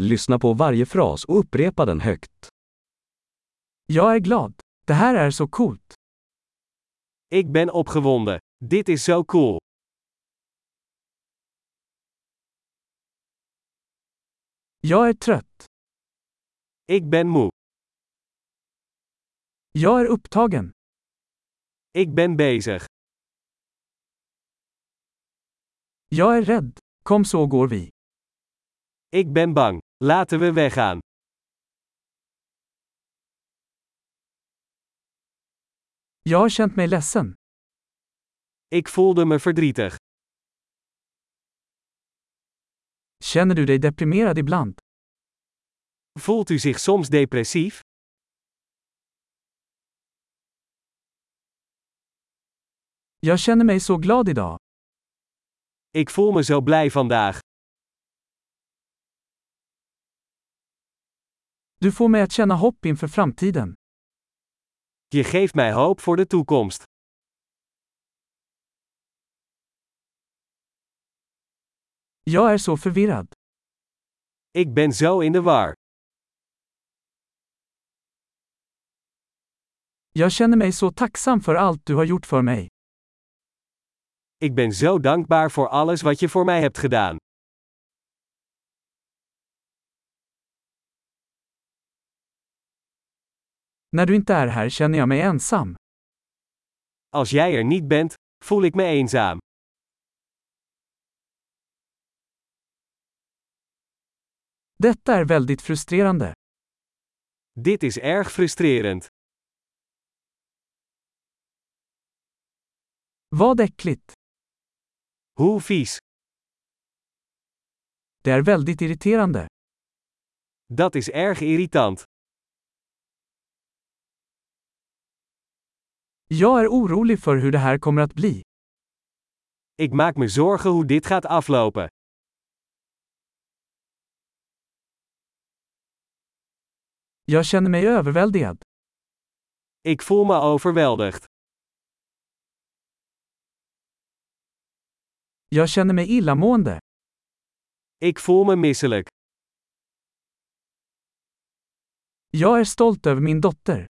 Lyssna på varje fras och upprepa den högt. Jag är glad. Det här är så coolt. Ik ben opgewonden. Dit is zo cool. Jag är trött. Ik ben moe. Jag är upptagen. Ik ben bezig. Jag är rädd. Kom så går vi. Ik ben bang. Laten we weggaan. Jag har känt mig ledsen. Ik voelde me verdrietig. Känner du dig deprimerad ibland? Voelt u zich soms depressief? Jag känner mig så glad idag. Ik voel me zo blij vandaag. Du får mig att känna hopp inför framtiden. Je geeft mij hoop voor de toekomst. Jag är så förvirrad. Ik ben zo in de war. Jag känner mig så tacksam för allt du har gjort för mig. Ik ben zo dankbaar voor alles wat je voor mij hebt gedaan. När du inte är här känner jag mig ensam. Als jij er niet bent, voel ik me eenzaam. Detta är väldigt frustrerande. Dit is erg frustrerend. Vad äckligt. Hoe vies. Det är väldigt irriterande. Dat is erg irritant. Jag är orolig för hur det här kommer att bli. Ik maak me zorgen hoe dit gaat aflopen. Jag känner mig överväldigad. Ik voel me overweldigd. Jag känner mig illamående. Ik voel me misselijk. Jag är stolt över min dotter.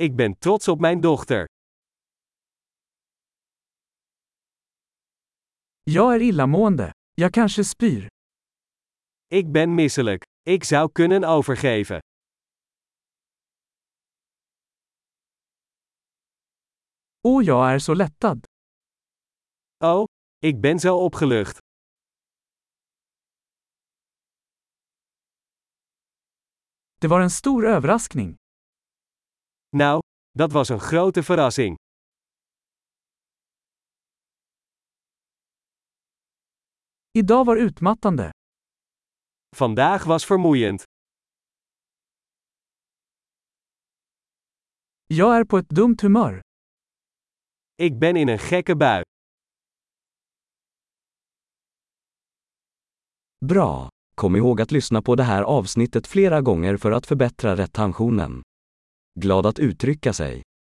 Ik ben trots op mijn dochter. Jag är illamående. Jag kanske spyr. Ik ben misselijk. Ik zou kunnen overgeven. Och jag är så lättad. Oh, ik ben zo opgelucht. Det var en stor överraskning. Nou, dat was een grote verrassing. Idag var utmattande. Vandaag was vermoeiend. Jag är på ett dumt humör. Ik ben in een gekke bui. Bra! Kom ihåg att lyssna på det här avsnittet flera gånger för att förbättra retentionen. Glad att uttrycka sig.